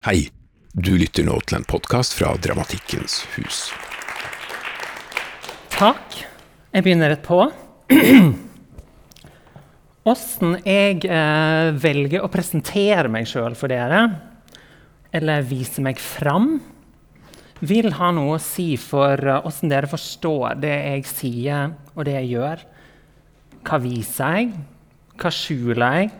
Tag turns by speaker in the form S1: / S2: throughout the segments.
S1: Hei, du lytter nå til en podkast fra Dramatikkens hus.
S2: Takk. Jeg begynner rett på. Åssen jeg eh, velger å presentere meg sjøl for dere, eller vise meg fram, vil ha noe å si for åssen uh, dere forstår det jeg sier og det jeg gjør. Hva viser jeg? Hva skjuler jeg?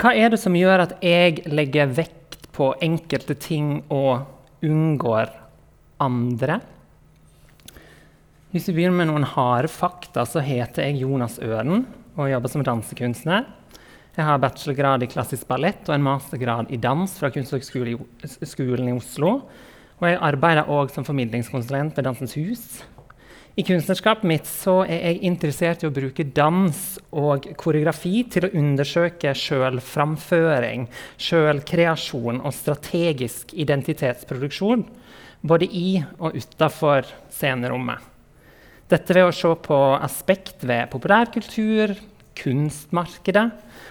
S2: Hva er det som gjør at jeg legger vekt på enkelte ting og unngår andre? Hvis vi begynner med noen harde fakta, så heter jeg Jonas Øren og jobber som dansekunstner. Jeg har bachelorgrad i klassisk ballett og en mastergrad i dans fra Kunsthøgskolen i Oslo. Og jeg arbeider òg som formidlingskonsulent ved Dansens Hus. I kunstnerskapet mitt er jeg interessert i å bruke dans og koreografi til å undersøke sjølframføring, sjølkreasjon og strategisk identitetsproduksjon, både i og utafor scenerommet. Dette ved å se på aspekt ved populærkultur, kunstmarkedet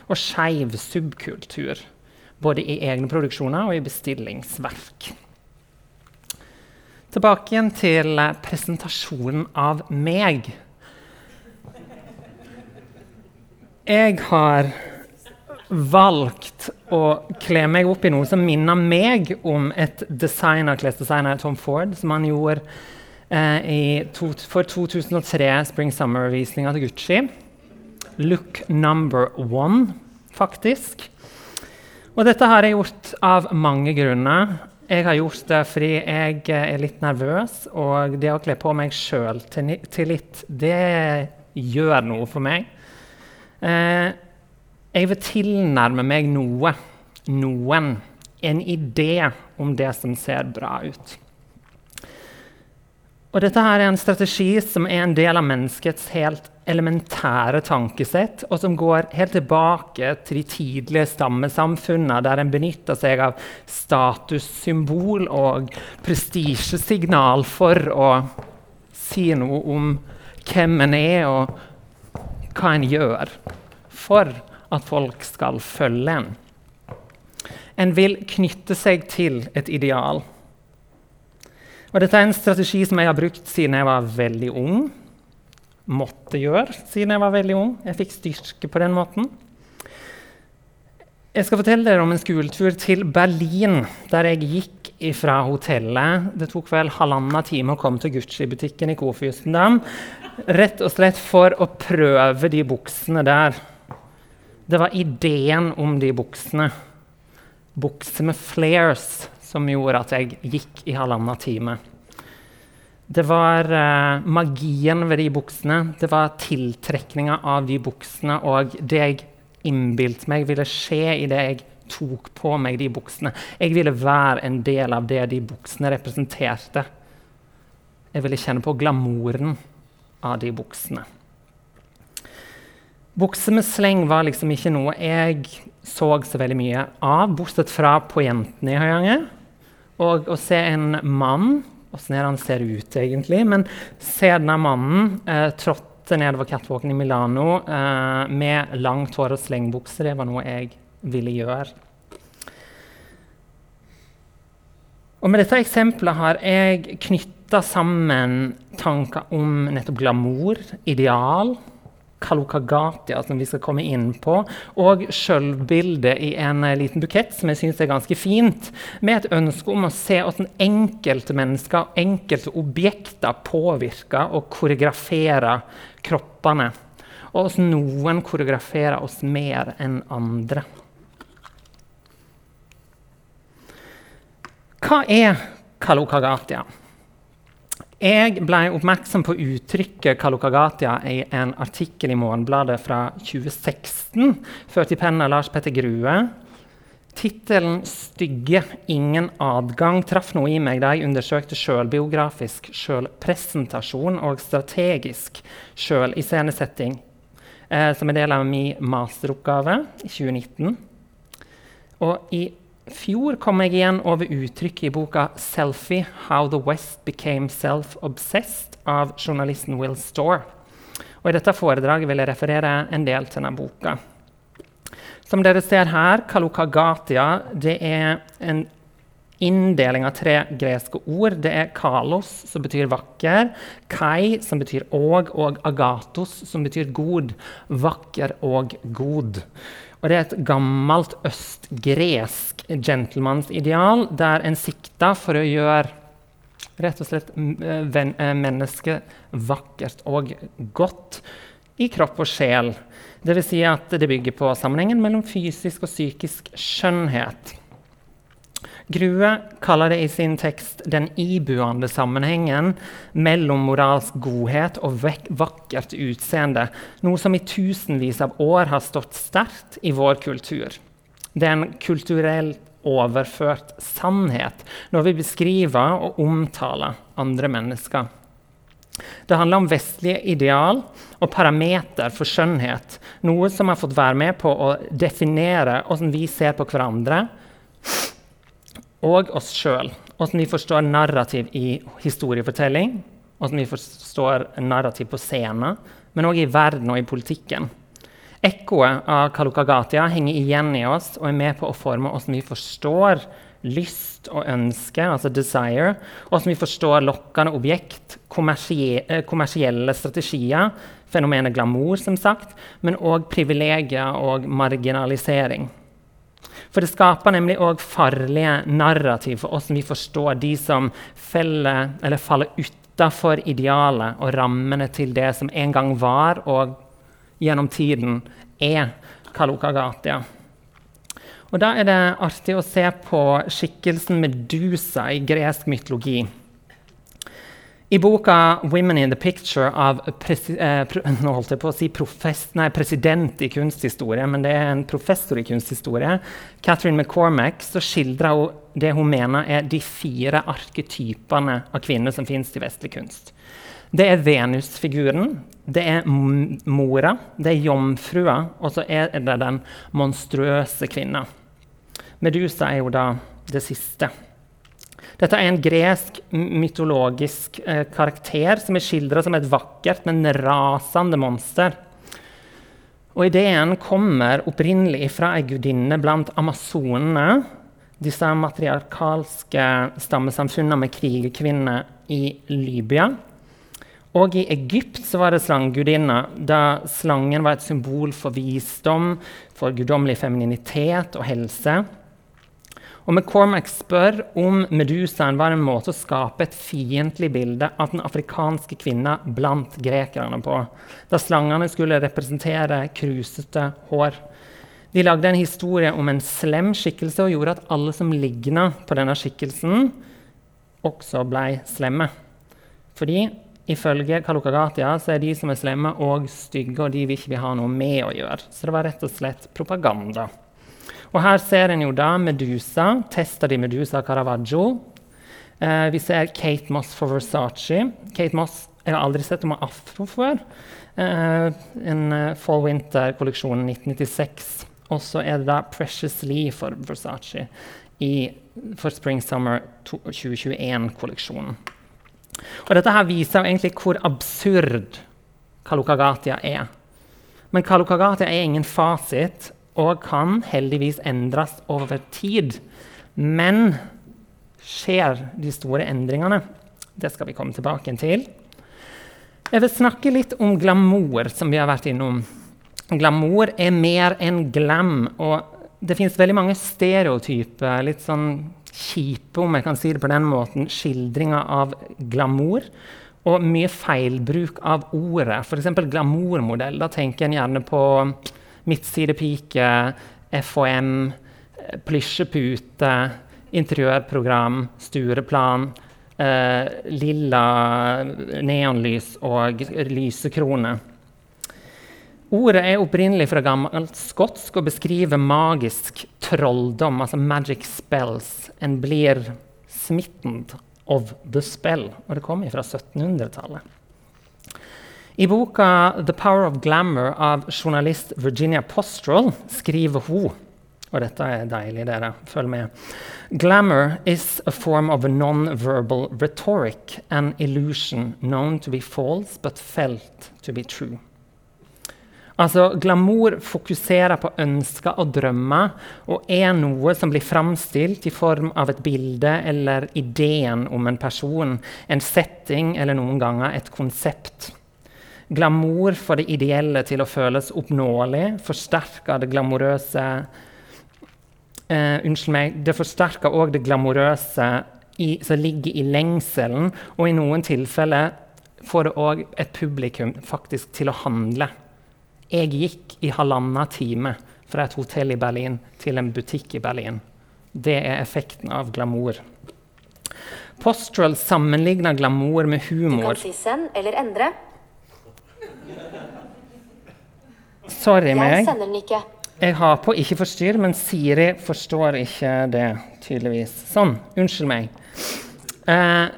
S2: og skeiv subkultur. Både i egne produksjoner og i bestillingsverk. Tilbake igjen til eh, presentasjonen av meg. Jeg har valgt å kle meg opp i noe som minner meg om et designer, klesdesigner, Tom Ford, som han gjorde eh, to, for 2003 Spring Summer-visninga til Gucci. Look number one, faktisk. Og dette har jeg gjort av mange grunner. Jeg har gjort det fordi jeg er litt nervøs, og det å kle på meg sjøl til, litt, det gjør noe for meg. Eh, jeg vil tilnærme meg noe, noen, en idé om det som ser bra ut. Og dette her er en strategi som er en del av menneskets helt elementære tankesett, og som går helt tilbake til de tidlige stammesamfunnene, der en benytter seg av statussymbol og prestisjesignal for å si noe om hvem en er, og hva en gjør, for at folk skal følge en. En vil knytte seg til et ideal. Og dette er en strategi som jeg har brukt siden jeg var veldig ung måtte gjøre siden jeg var veldig ung. Jeg fikk styrke på den måten. Jeg skal fortelle dere om en skoletur til Berlin, der jeg gikk fra hotellet. Det tok vel halvannen time å komme til Gucci-butikken i Kofjustendam. Rett og slett for å prøve de buksene der. Det var ideen om de buksene, bukser med flares, som gjorde at jeg gikk i halvannen time. Det var uh, magien ved de buksene. Det var tiltrekninga av de buksene og det jeg innbilte meg ville skje idet jeg tok på meg de buksene. Jeg ville være en del av det de buksene representerte. Jeg ville kjenne på glamouren av de buksene. Bukser med sleng var liksom ikke noe jeg så så veldig mye av, bortsett fra på jentene i Høyanger. Og å se en mann åssen han ser ut, egentlig. Men se denne mannen eh, trådte nedover catwalken i Milano eh, med langt hår og slengbukse. Det var noe jeg ville gjøre. Og Med dette eksempelet har jeg knytta sammen tanker om nettopp glamour, ideal, Kalokagatia, som vi skal komme inn på, og sjølbildet i en eh, liten bukett, som jeg syns er ganske fint, med et ønske om å se hvordan enkelte mennesker og enkelte objekter påvirker og koreograferer kroppene. Og hvordan noen koreograferer oss mer enn andre. Hva er Kalokagatia? Jeg ble oppmerksom på uttrykket kalokagatia i en artikkel i Morgenbladet fra 2016, ført i pennen av Lars Petter Grue. Tittelen 'Stygge ingen adgang' traff noe i meg da jeg undersøkte sjølbiografisk sjølpresentasjon og strategisk sjøliscenesetting eh, som er del av min masteroppgave i 2019. Og i fjor kom jeg igjen over uttrykket i boka 'Selfie How the West Became Self-Obsessed' av journalisten Will Storr. Og I dette foredraget vil jeg referere en del til denne boka. Som dere ser her, Kalukagatia det er en inndeling av tre greske ord. Det er kalos, som betyr vakker, kai, som betyr og, og agatos, som betyr god. Vakker og god. Og det er et gammelt østgresk gentlemansideal der en sikta for å gjøre rett og slett mennesket vakkert og godt i kropp og sjel. Dvs. Si at det bygger på sammenhengen mellom fysisk og psykisk skjønnhet. Grue kaller det i sin tekst den ibuende sammenhengen mellom moralsk godhet og vakkert utseende, noe som i tusenvis av år har stått sterkt i vår kultur. Det er en kulturelt overført sannhet når vi beskriver og omtaler andre mennesker. Det handler om vestlige ideal og parameter for skjønnhet. Noe som har fått være med på å definere hvordan vi ser på hverandre og oss sjøl. Hvordan vi forstår narrativ i historiefortelling, hvordan vi forstår narrativ på scenen, men òg i verden og i politikken. Ekkoet av Kalukagatia henger igjen i oss og er med på å forme hvordan vi forstår lyst og ønske, altså desire, hvordan vi forstår lokkende objekt, kommersie kommersielle strategier, fenomenet glamour, som sagt, men òg privilegier og marginalisering. For det skaper nemlig òg farlige narrativ for hvordan vi forstår de som feller, faller utafor idealet og rammene til det som en gang var og gjennom tiden er Kalukagatia. Og Da er det artig å se på skikkelsen Medusa i gresk mytologi. I boka 'Women in the Picture' av eh, nå si nei, president i kunsthistorie, men det er en professor i kunsthistorie, Catherine McCormack, så skildrer hun det hun mener er de fire arketypene av kvinner som fins i vestlig kunst. Det er Venus-figuren, det er mora, det er jomfrua, og så er det den monstrøse kvinna. Medusa er jo da det siste. Dette er en gresk mytologisk eh, karakter som er skildra som et vakkert, men rasende monster. Og Ideen kommer opprinnelig fra ei gudinne blant amazonene, disse matriarkalske stammesamfunnene med krigerkvinner i Libya. Og i Egypt var det slangegudinna, da slangen var et symbol for visdom, for guddommelig femininitet og helse. Og McCormack spør om Medusaen var en måte å skape et fiendtlig bilde av den afrikanske kvinna blant grekerne på, da slangene skulle representere krusete hår. De lagde en historie om en slem skikkelse og gjorde at alle som ligna på denne skikkelsen, også ble slemme. Fordi ifølge Kalukagatia så er de som er slemme, og stygge, og de vil ikke vi ha noe med å gjøre. Så det var rett og slett propaganda. Og her ser en jo da Medusa. Testa de Medusa Caravaggio. Eh, vi ser Kate Moss for Versace. Kate Moss jeg har aldri sett henne med afro før. Eh, en uh, fall-winter-kolleksjon 1996. Og så er det da Precious Lee for Versace i, for Spring-Summer 2021-kolleksjonen. Og Dette her viser jo egentlig hvor absurd Kalukagatia er. Men Kalukagatia er ingen fasit og kan heldigvis endres over tid. Men skjer de store endringene? Det skal vi komme tilbake til. Jeg vil snakke litt om glamour, som vi har vært innom. Glamour er mer enn glam. og det fins veldig mange stereotyper, litt sånn kjipe, om jeg kan si det på den måten, skildringer av glamour. Og mye feilbruk av ordet. F.eks. glamourmodell. Da tenker en gjerne på midtsidepike, FHM, plysjepute, interiørprogram, stureplan, eh, lilla neonlys og lysekrone. Ordet er opprinnelig fra gammelt skotsk og beskriver magisk trolldom, altså magic spells. En blir smitten of the spell. Og det kommer fra 1700-tallet. I boka 'The Power of Glamour' av journalist Virginia Postrel skriver hun og dette er deilig, dere. Følg med. Glamour is a form of a non-verbal rhetoric, an illusion known to be false but felt to be true. Altså, Glamour fokuserer på ønsker og drømmer og er noe som blir framstilt i form av et bilde eller ideen om en person, en setting eller noen ganger et konsept. Glamour får det ideelle til å føles oppnåelig, forsterker det glamorøse eh, Unnskyld meg, det forsterker òg det glamorøse i, som ligger i lengselen, og i noen tilfeller får det òg et publikum faktisk til å handle. Jeg gikk i halvannen time fra et hotell i Berlin til en butikk i Berlin. Det er effekten av glamour. Postural sammenligner glamour med humor.
S3: Du kan si send eller endre.
S2: Sorry
S3: Jeg
S2: meg.
S3: sender den ikke.
S2: Jeg har på 'ikke forstyrr', men Siri forstår ikke det, tydeligvis. Sånn. Unnskyld meg. Eh,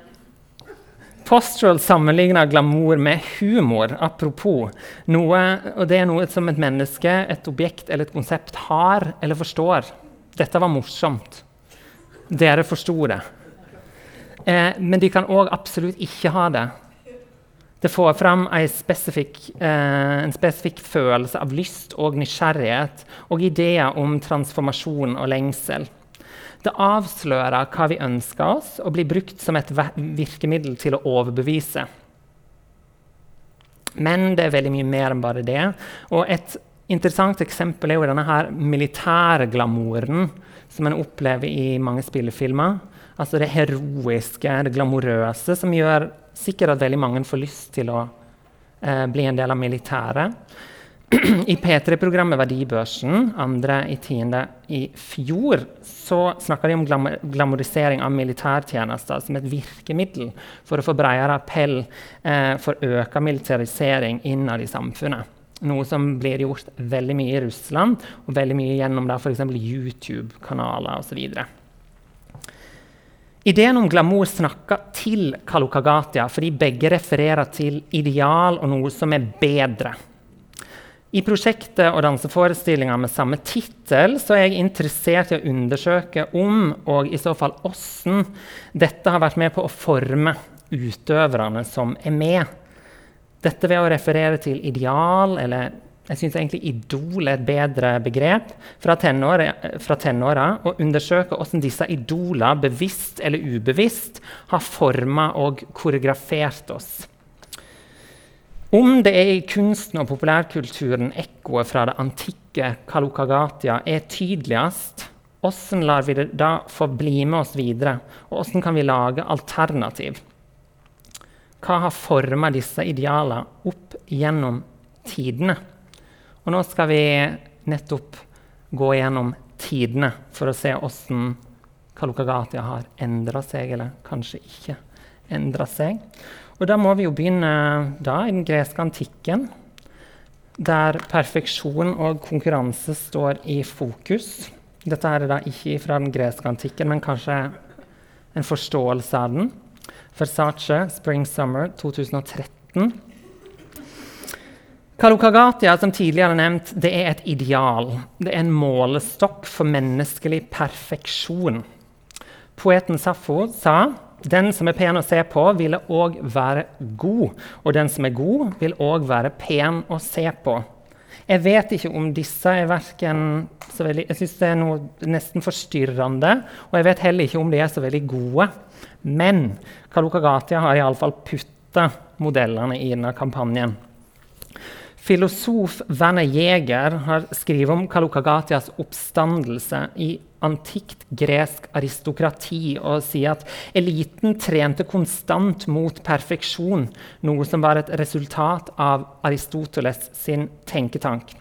S2: Postural sammenligner glamour med humor. Apropos. Noe, og det er noe som et menneske, et objekt eller et konsept har eller forstår. Dette var morsomt. Dere forsto det. Eh, men de kan òg absolutt ikke ha det. Det får fram spesifikk, eh, en spesifikk følelse av lyst og nysgjerrighet og ideer om transformasjon og lengsel. Det avslører hva vi ønsker oss, og blir brukt som et virkemiddel til å overbevise. Men det er veldig mye mer enn bare det. Og et interessant eksempel er jo denne her militærglamouren som en opplever i mange spillefilmer. Altså det heroiske, det glamorøse, som gjør sikkert at veldig mange får lyst til å eh, bli en del av militæret. I P3-programmet Verdibørsen andre i tiende i fjor så snakka de om glam glamorisering av militærtjenester som et virkemiddel for å få bredere appell eh, for øka militarisering innad i samfunnet. Noe som blir gjort veldig mye i Russland, og veldig mye gjennom f.eks. YouTube-kanaler osv. Ideen om glamour snakker til Kalukagatia fordi begge refererer til ideal og noe som er bedre. I prosjektet og danseforestillinga med samme tittel er jeg interessert i å undersøke om, og i så fall hvordan, dette har vært med på å forme utøverne som er med. Dette ved å referere til ideal, eller jeg syns egentlig idol er et bedre begrep, fra tenåra, fra tenåra og undersøke hvordan disse idolene bevisst eller ubevisst, har forma og koreografert oss. Om det er i kunsten og populærkulturen ekkoet fra det antikke Kalukagatia er tydeligst, hvordan lar vi det da få bli med oss videre? Og hvordan kan vi lage alternativ? Hva har forma disse idealene opp gjennom tidene? Og nå skal vi nettopp gå gjennom tidene for å se hvordan Kalukagatia har endra seg, eller kanskje ikke endra seg. Og da må vi jo begynne da, i den greske antikken, der perfeksjon og konkurranse står i fokus. Dette er da ikke fra den greske antikken, men kanskje en forståelse av den. Versace, Spring Summer 2013. Kalukagatia, som tidligere nevnt, det er et ideal. Det er en målestokk for menneskelig perfeksjon. Poeten Safo sa den som er pen å se på, vil òg være god. Og den som er god, vil òg være pen å se på. Jeg vet ikke om disse er verken så veldig Jeg syns det er noe nesten forstyrrende. Og jeg vet heller ikke om de er så veldig gode. Men Kalukagatia har iallfall putta modellene i denne kampanjen. Filosof Werner Jæger har skrevet om Kalukagatias oppstandelse i antikt gresk aristokrati og sier at eliten trente konstant mot perfeksjon, noe som var et resultat av Aristoteles sin tenketank.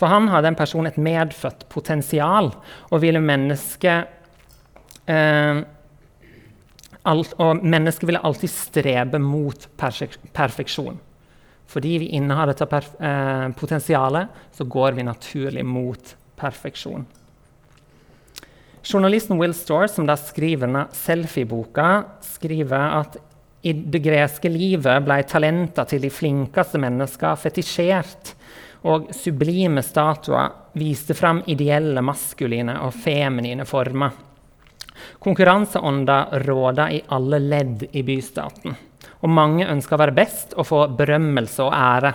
S2: For han hadde en person et medfødt potensial og ville mennesket eh, alt, Og mennesket ville alltid strebe mot perfeksjon. Fordi vi innehar dette eh, potensialet, så går vi naturlig mot perfeksjon. Journalisten Will Storr, som da skriver denne selfieboka, skriver at i det greske livet ble talenter til de flinkeste mennesker fetisjert, og sublime statuer viste fram ideelle maskuline og feminine former. Konkurranseånda råda i alle ledd i bystaten. Og mange ønska å være best og få berømmelse og ære.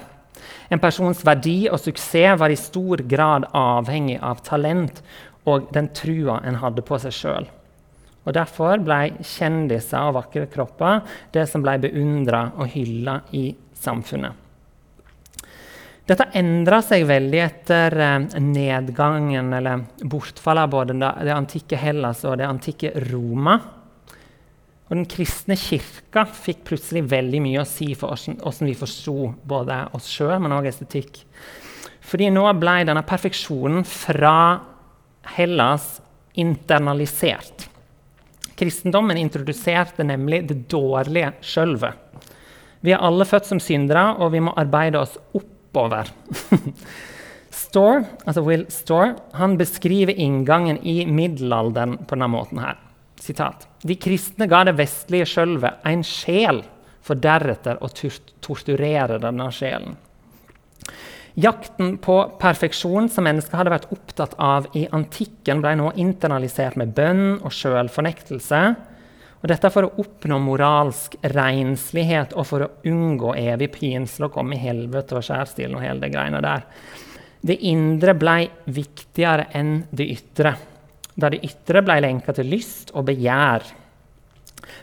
S2: En persons verdi og suksess var i stor grad avhengig av talent og den trua en hadde på seg sjøl. Og Derfor ble kjendiser og vakre kropper det som ble beundra og hylla i samfunnet. Dette endra seg veldig etter eh, nedgangen eller bortfallet av både det antikke Hellas og det antikke Roma. Og Den kristne kirka fikk plutselig veldig mye å si for hvordan vi forsto både oss sjøl, men også estetikk. Fordi nå ble denne perfeksjonen fra Hellas internalisert. Kristendommen introduserte nemlig det dårlige sjølvet. Vi er alle født som syndere, og vi må arbeide oss oppover. Storr, altså Will Storr han beskriver inngangen i middelalderen på denne måten. her. Sitat. De kristne ga det vestlige sjølvet en sjel, for deretter å torturere denne sjelen. Jakten på perfeksjon som mennesket hadde vært opptatt av i antikken, ble nå internalisert med bønn og sjølfornektelse. Og dette for å oppnå moralsk renslighet og for å unngå evig pinsel og komme i helvete og skjærstilen og hele det greiene der. Det indre ble viktigere enn det ytre, da det ytre ble lenka til lyst og begjær.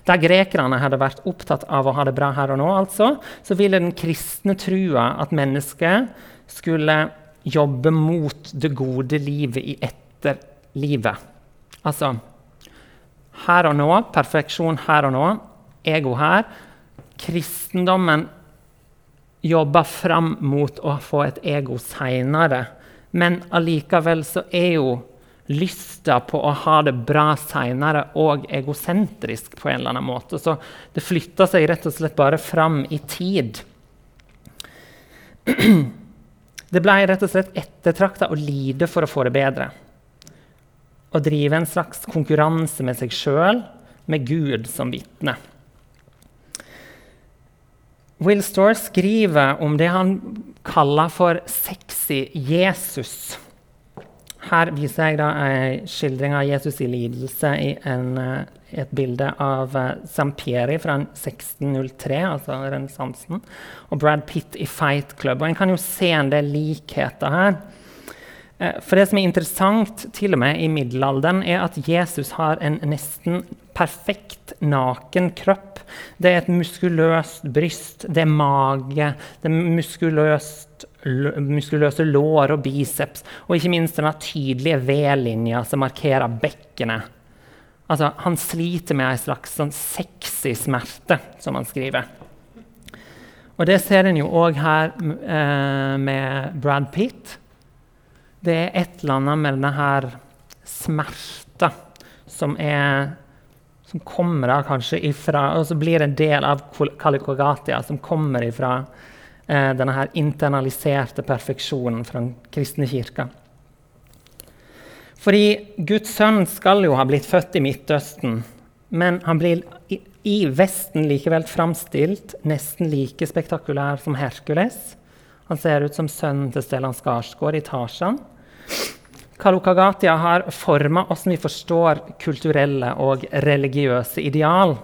S2: Der grekerne hadde vært opptatt av å ha det bra her og nå, altså, så ville den kristne trua at mennesket skulle jobbe mot det gode livet i etterlivet. Altså her og nå, perfeksjon her og nå, ego her. Kristendommen jobber fram mot å få et ego seinere. Men allikevel så er jo lysta på å ha det bra seinere og egosentrisk på en eller annen måte. Så det flytta seg rett og slett bare fram i tid. Det ble rett og slett ettertrakta å lide for å få det bedre. Å drive en slags konkurranse med seg sjøl, med Gud som vitne. Will Storr skriver om det han kaller for 'sexy Jesus'. Her viser jeg da en skildring av Jesus i lidelse i en, eh, et bilde av uh, Sampieri fra 1603, altså renessansen, og Brad Pitt i Fight Club. Og En kan jo se en del likheter her. Uh, for det som er interessant til og med i middelalderen, er at Jesus har en nesten perfekt naken kropp. Det er et muskuløst bryst, det er mage, det er muskuløse lår og biceps, og ikke minst denne tydelige V-linja som markerer bekkenet. Altså, han sliter med en slags sånn sexy smerte, som han skriver. Og det ser en jo òg her eh, med Brad Pitt. Det er et eller annet med denne her smerta som er som kommer da kanskje ifra Og så blir en del av Kalikogatia som kommer ifra eh, denne her internaliserte perfeksjonen fra den kristne kirka. Fordi Guds sønn skal jo ha blitt født i Midtøsten, men han blir i, i Vesten likevel framstilt nesten like spektakulær som Herkules. Han ser ut som sønnen til Stellan Skarsgård i Tarzan. Kalukagatia har forma hvordan vi forstår kulturelle og religiøse ideal.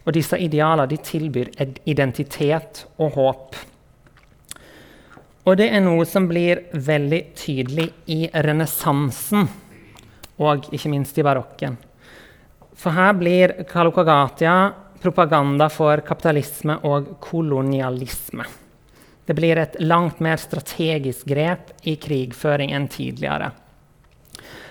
S2: Og disse idealene tilbyr identitet og håp. Og det er noe som blir veldig tydelig i renessansen, og ikke minst i barokken. For her blir Kalukagatia propaganda for kapitalisme og kolonialisme. Det blir et langt mer strategisk grep i krigføring enn tidligere.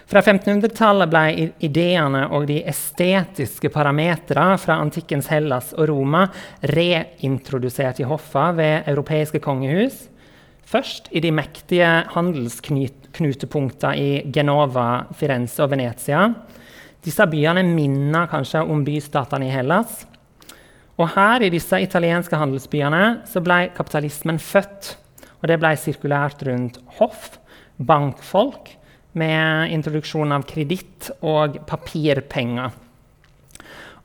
S2: Fra 1500-tallet ble ideene og de estetiske parametrene fra antikkens Hellas og Roma reintrodusert i hoffa ved europeiske kongehus. Først i de mektige handelsknutepunktene i Genova, Firenze og Venezia. Disse byene minner kanskje om bystatene i Hellas. Og her i disse italienske handelsbyene så ble kapitalismen født. Og det ble sirkulært rundt hoff, bankfolk med introduksjon av kreditt og papirpenger.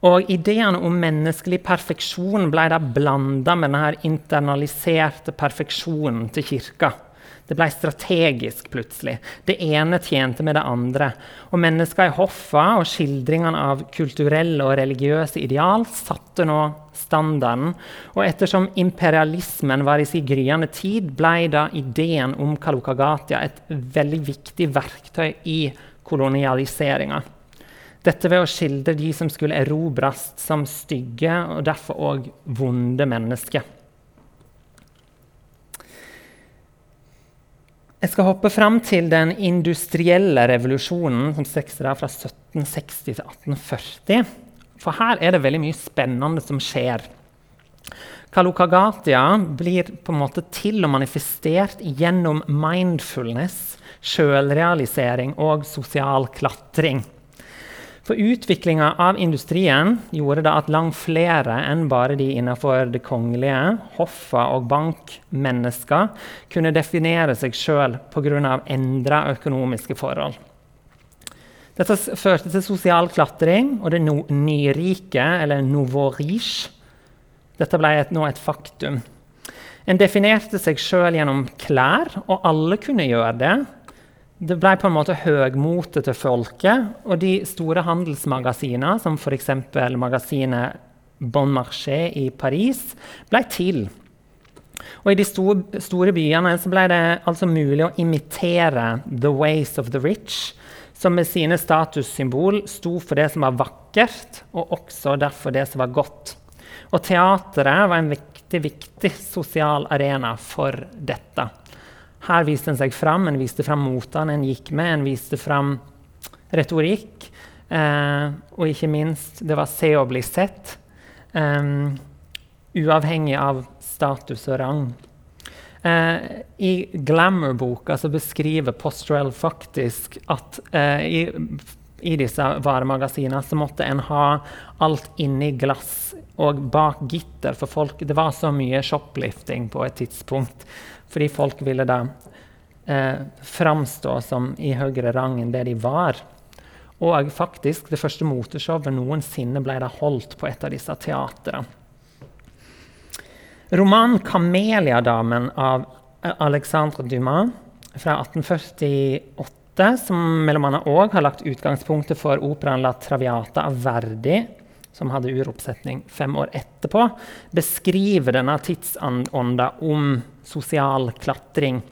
S2: Og Ideene om menneskelig perfeksjon ble da blanda med denne internaliserte perfeksjonen til kirka. Det ble strategisk plutselig. Det ene tjente med det andre. Og mennesker i hoffa og skildringene av kulturelle og religiøse ideal satte nå standarden. Og ettersom imperialismen var i sin gryende tid, ble da ideen om Kalukagatia et veldig viktig verktøy i kolonialiseringa. Dette ved å skildre de som skulle erobres som stygge og derfor òg vonde mennesker. Jeg skal hoppe fram til den industrielle revolusjonen som strekte fra 1760 til 1840. For her er det veldig mye spennende som skjer. Kalukagatia blir på en måte til og manifestert gjennom mindfulness, sjølrealisering og sosial klatring. For utviklinga av industrien gjorde da at langt flere enn bare de innenfor det kongelige, hoffa og bankmennesker kunne definere seg sjøl pga. endra økonomiske forhold. Dette førte til sosial klatring og det no nyrike, eller nouveau riche. Dette ble et, nå et faktum. En definerte seg sjøl gjennom klær, og alle kunne gjøre det. Det ble på en måte høgmotet til folket. Og de store handelsmagasinene, som f.eks. magasinet Bon Marché i Paris, ble til. Og I de store, store byene ble det altså mulig å imitere the ways of the rich, som med sine statussymbol sto for det som var vakkert, og også derfor det som var godt. Og teateret var en viktig, viktig sosial arena for dette. Her viste en seg fram, en viste fram motene en gikk med, en viste fram retorikk. Eh, og ikke minst, det var se og bli sett. Eh, uavhengig av status og rang. Eh, I Glamour-boka beskriver Postrel faktisk at eh, i, i, disse varemagasinene så måtte en ha alt inni glass og bak gitter for folk. Det var så mye shoplifting på et tidspunkt fordi folk ville da eh, framstå som i høyere rang enn det de var. Og faktisk, det første moteshowet noensinne ble da holdt på et av disse teatrene. Romanen 'Kameliadamen' av Alexandre Dumas fra 1848, som annet òg har lagt utgangspunktet for operaen 'La Traviata' av Verdi, som hadde uroppsetning fem år etterpå, beskriver denne tidsånda om sosial klatring.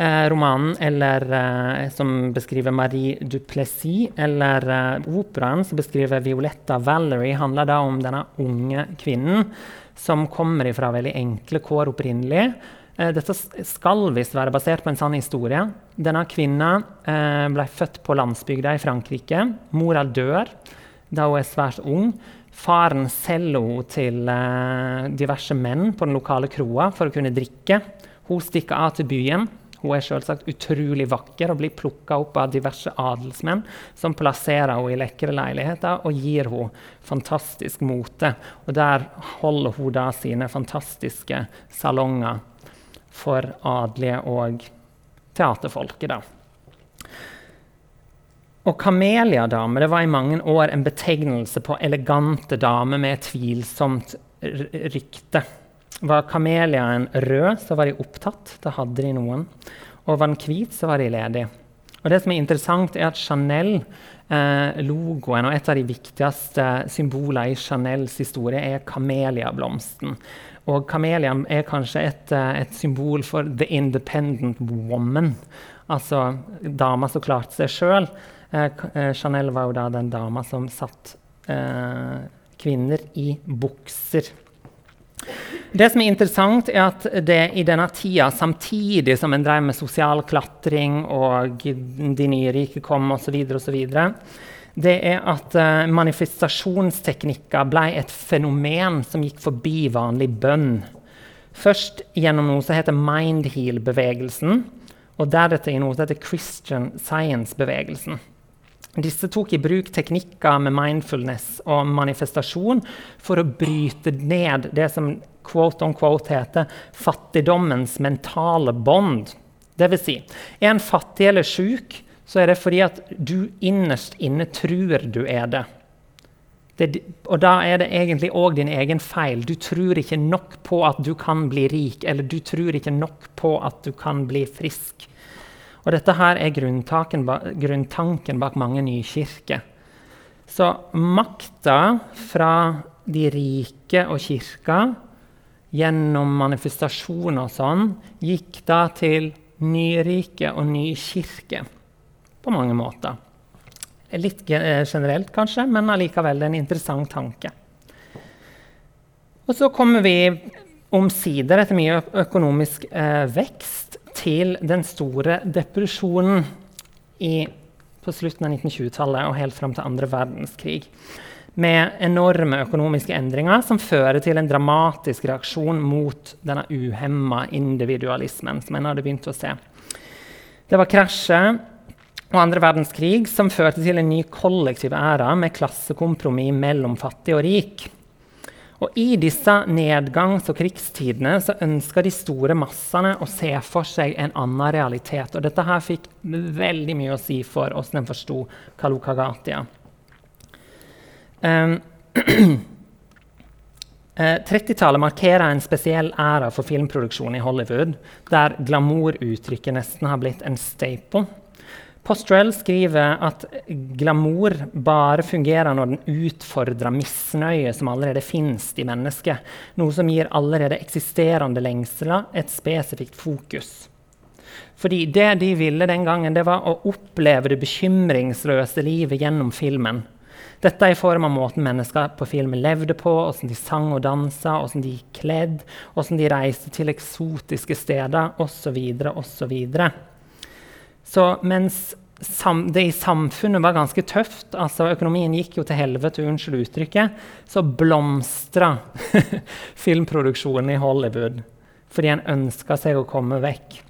S2: Eh, romanen eller, eh, som beskriver Marie Duplessis, eller eh, operaen som beskriver Violetta Valerie, handler da om denne unge kvinnen som kommer fra veldig enkle kår opprinnelig. Eh, dette skal visst være basert på en sann historie. Denne kvinna eh, ble født på landsbygda i Frankrike. Mora dør da hun er svært ung. Faren selger henne til eh, diverse menn på den lokale kroa for å kunne drikke. Hun stikker av til byen. Hun er selvsagt utrolig vakker og blir plukka opp av diverse adelsmenn som plasserer henne i lekre leiligheter og gir henne fantastisk mote. Og der holder hun da sine fantastiske salonger for adelige og teaterfolket. da. Og kameliadame var i mange år en betegnelse på elegante damer med tvilsomt rykte. Var kameliaen rød, så var de opptatt. Da hadde de noen. Og var den hvit, så var de ledige. Og det som er interessant, er at Chanel, eh, og et av de viktigste symbolene i Chanels historie, er kameliablomsten. Og kameliaen er kanskje et, eh, et symbol for the independent woman. Altså dama som klarte seg sjøl. Eh, eh, Chanel var jo da den dama som satt eh, kvinner i bukser. Det som er interessant, er at det i denne tida, samtidig som en drev med sosial klatring og de nye rike kom osv., det er at uh, manifestasjonsteknikker ble et fenomen som gikk forbi vanlig bønn. Først gjennom noe som heter mindheal-bevegelsen, og deretter i noe som heter Christian Science-bevegelsen. Disse tok i bruk teknikker med mindfulness og manifestasjon for å bryte ned det som quote on quote heter fattigdommens mentale bånd. Dvs. Si, er en fattig eller sjuk, så er det fordi at du innerst inne tror du er det. Det, og da er det egentlig òg din egen feil. Du tror ikke nok på at du kan bli rik, eller du tror ikke nok på at du kan bli frisk. Og dette her er grunntanken, bak mange nykirker. Så makta fra de rike og kirka gjennom manifestasjon og sånn gikk da til nyrike og nykirke på mange måter. Litt eh, generelt, kanskje, men allikevel en interessant tanke. Og så kommer vi omsider, etter mye økonomisk eh, vekst, til den store depresjonen i, på slutten av 1920-tallet og helt fram til andre verdenskrig. Med enorme økonomiske endringer som fører til en dramatisk reaksjon mot denne uhemma individualismen som en hadde begynt å se. Det var krasjet og andre verdenskrig, som førte til en ny kollektiv æra med klassekompromiss mellom fattig og rik. Og I disse nedgangs- og krigstidene så ønska de store massene å se for seg en annen realitet. Og dette her fikk veldig mye å si for hvordan en forsto Kalukagatia. Um, 30-tallet markerer en spesiell æra for filmproduksjon i Hollywood, der glamouruttrykket nesten har blitt en staple. Postrell skriver at glamour bare fungerer når den utfordrer misnøye som allerede finnes i mennesket, noe som gir allerede eksisterende lengsler et spesifikt fokus. Fordi det de ville den gangen, det var å oppleve det bekymringsløse livet gjennom filmen. Dette er i form av måten mennesker på filmen levde på, hvordan de sang og dansa, hvordan de gikk kledd, hvordan de reiste til eksotiske steder osv. osv. Så mens det i samfunnet var ganske tøft, altså økonomien gikk jo til helvete, unnskyld uttrykket, så blomstra filmproduksjonen i Hollywood fordi en ønska seg å komme vekk.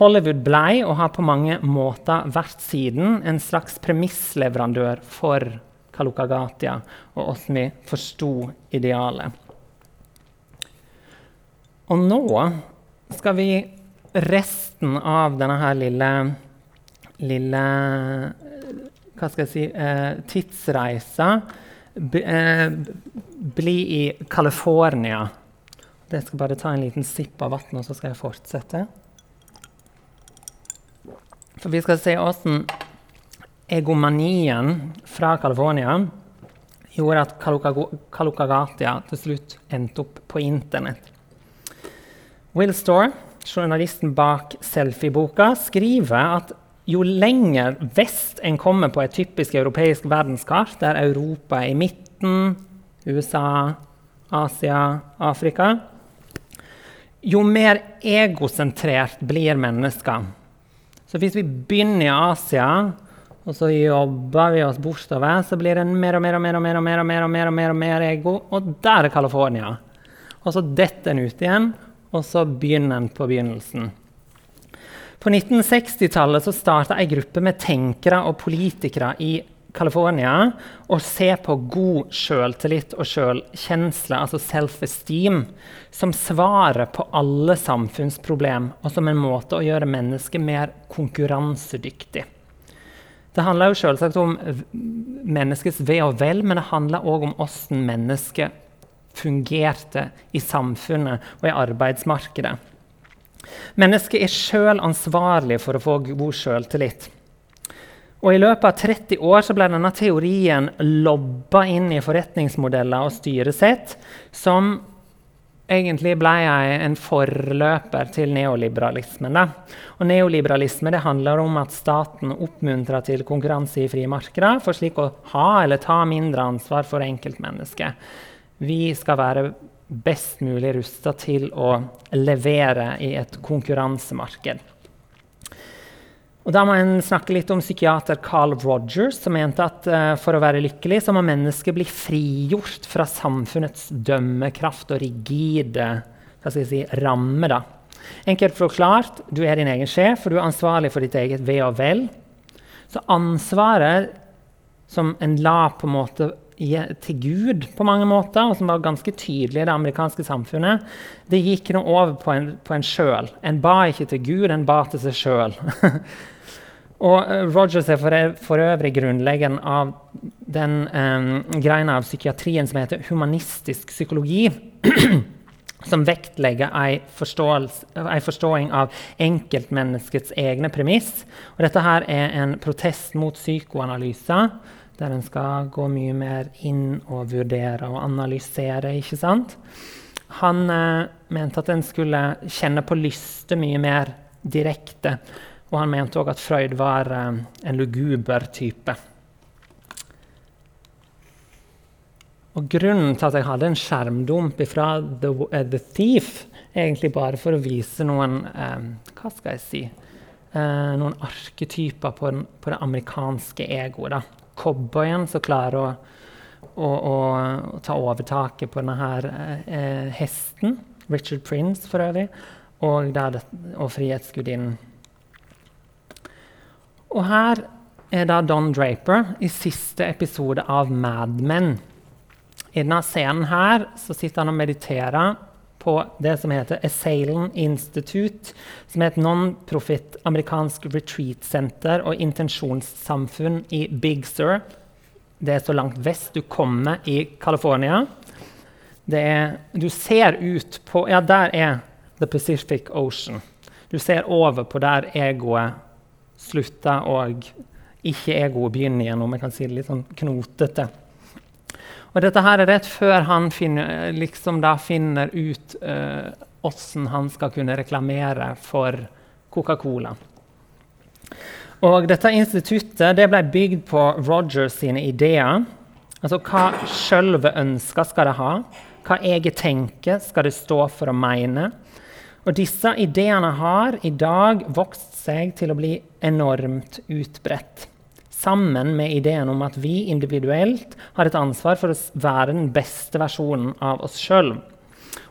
S2: Hollywood blei, og har på mange måter vært siden, en slags premissleverandør for Kalukagatia og hvordan vi forsto idealet. Og nå skal vi resten av denne her lille, lille Hva skal jeg si eh, tidsreisa b, eh, bli i California. Jeg skal bare ta en liten sipp av vann, og så skal jeg fortsette. For vi skal se åssen egomanien fra California gjorde at Kalukagatia til slutt endte opp på Internett. Will Storr journalisten bak selfieboka, skriver at jo lenger vest en kommer på et typisk europeisk verdenskart, der Europa er i midten, USA, Asia, Afrika Jo mer egosentrert blir mennesker. Så hvis vi begynner i Asia, og så jobber vi oss bortover, så blir det mer og mer og mer og mer og mer og mer og mer, og mer, og mer ego. Og der er California. Og så detter en ut igjen, og så begynner en på begynnelsen. På 1960-tallet starta ei gruppe med tenkere og politikere i California å se på god sjøltillit og sjølkjensle, altså self-esteem, som svaret på alle samfunnsproblem og som en måte å gjøre mennesket mer konkurransedyktig. Det handler jo selvsagt om menneskets ve og vel, men det handler òg om hvordan mennesket fungerte i samfunnet og i arbeidsmarkedet. Mennesket er sjøl ansvarlig for å få god sjøltillit. Og I løpet av 30 år ble denne teorien lobba inn i forretningsmodeller og styresett som egentlig ble en forløper til neoliberalismen. Da. Og Neoliberalisme det handler om at staten oppmuntrer til konkurranse i frimarkeder for slik å ha eller ta mindre ansvar for enkeltmennesket. Vi skal være best mulig rusta til å levere i et konkurransemarked. Og da må en snakke litt om psykiater Carl Rogers, som mente at uh, for å være lykkelig så må mennesket bli frigjort fra samfunnets dømmekraft og rigide si, rammer. Da. Enkelt forklart, du er din egen sjef, for du er ansvarlig for ditt eget ve og vel. Så ansvaret som en la på en måte til Gud på mange måter, og som var ganske tydelig i det amerikanske samfunnet, det gikk nå over på en, på en. En ba ikke til Gud, en ba til seg sjøl. Og eh, Rogers er for, for øvrig grunnleggeren av den um, greina av psykiatrien som heter humanistisk psykologi. som vektlegger en, forståing av enkeltmenneskets egne premiss. Og dette her er en protest mot psykoanalyser, der en skal gå mye mer inn og vurdere og analysere. ikke sant? Han eh, mente at en skulle kjenne på lyster mye mer direkte. Og han mente òg at Freud var eh, en luguber type. Og Grunnen til at jeg hadde en skjermdump fra The, uh, The Thief, egentlig bare for å vise noen eh, Hva skal jeg si? Uh, noen arketyper på, den, på, det amerikanske egoet. Cowboyen som klarer å, å, å, å, ta overtaket på denne her, eh, hesten. Richard Prince, for øvrig. Og, og Frihetsgudinnen. Og her er da Don Draper i siste episode av Mad Men. I denne scenen her så sitter han og mediterer på det som heter Assailant Institute, som er et non-profit amerikansk retreat-senter og intensjonssamfunn i Big Sur. Det er så langt vest du kommer i California. du ser ut på Ja, der er The Pacific Ocean. Du ser over på der egoet slutter og ikke-egoet begynner igjen, om jeg kan si det litt sånn knotete. Og dette her er rett før han finner, liksom finner ut åssen uh, han skal kunne reklamere for Coca-Cola. Og dette instituttet det ble bygd på Rogers sine ideer. Altså hva sjølve ønsker skal det ha? Hva eget tenker skal det stå for å mene? Og disse ideene har i dag vokst seg til å bli enormt utbredt sammen med ideen om at vi individuelt har et ansvar for å være den beste versjonen av oss sjøl.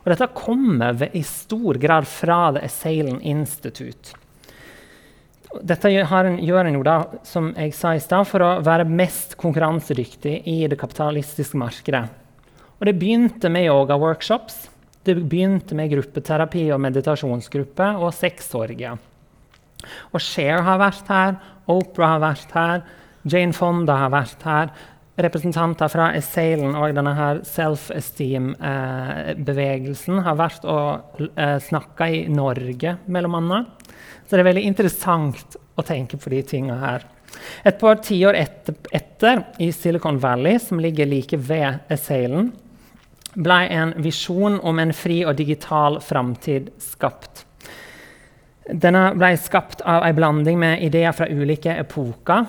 S2: Dette kommer i stor grad fra The Assailant Institute. Dette gjør en jo da, som jeg sa i stad, for å være mest konkurransedyktig i det kapitalistiske markedet. Og det begynte med yoga-workshops. Det begynte med gruppeterapi og meditasjonsgruppe og sexorgier. Og Cher har vært her, Opera har vært her, Jane Fonda har vært her. Representanter fra Assailen og denne her self-esteem-bevegelsen har vært og eh, snakka i Norge, mellom annet. Så det er veldig interessant å tenke på de tinga her. Et par tiår etter, etter, i Silicon Valley, som ligger like ved Assailen, ble en visjon om en fri og digital framtid skapt. Denne ble skapt av en blanding med ideer fra ulike epoker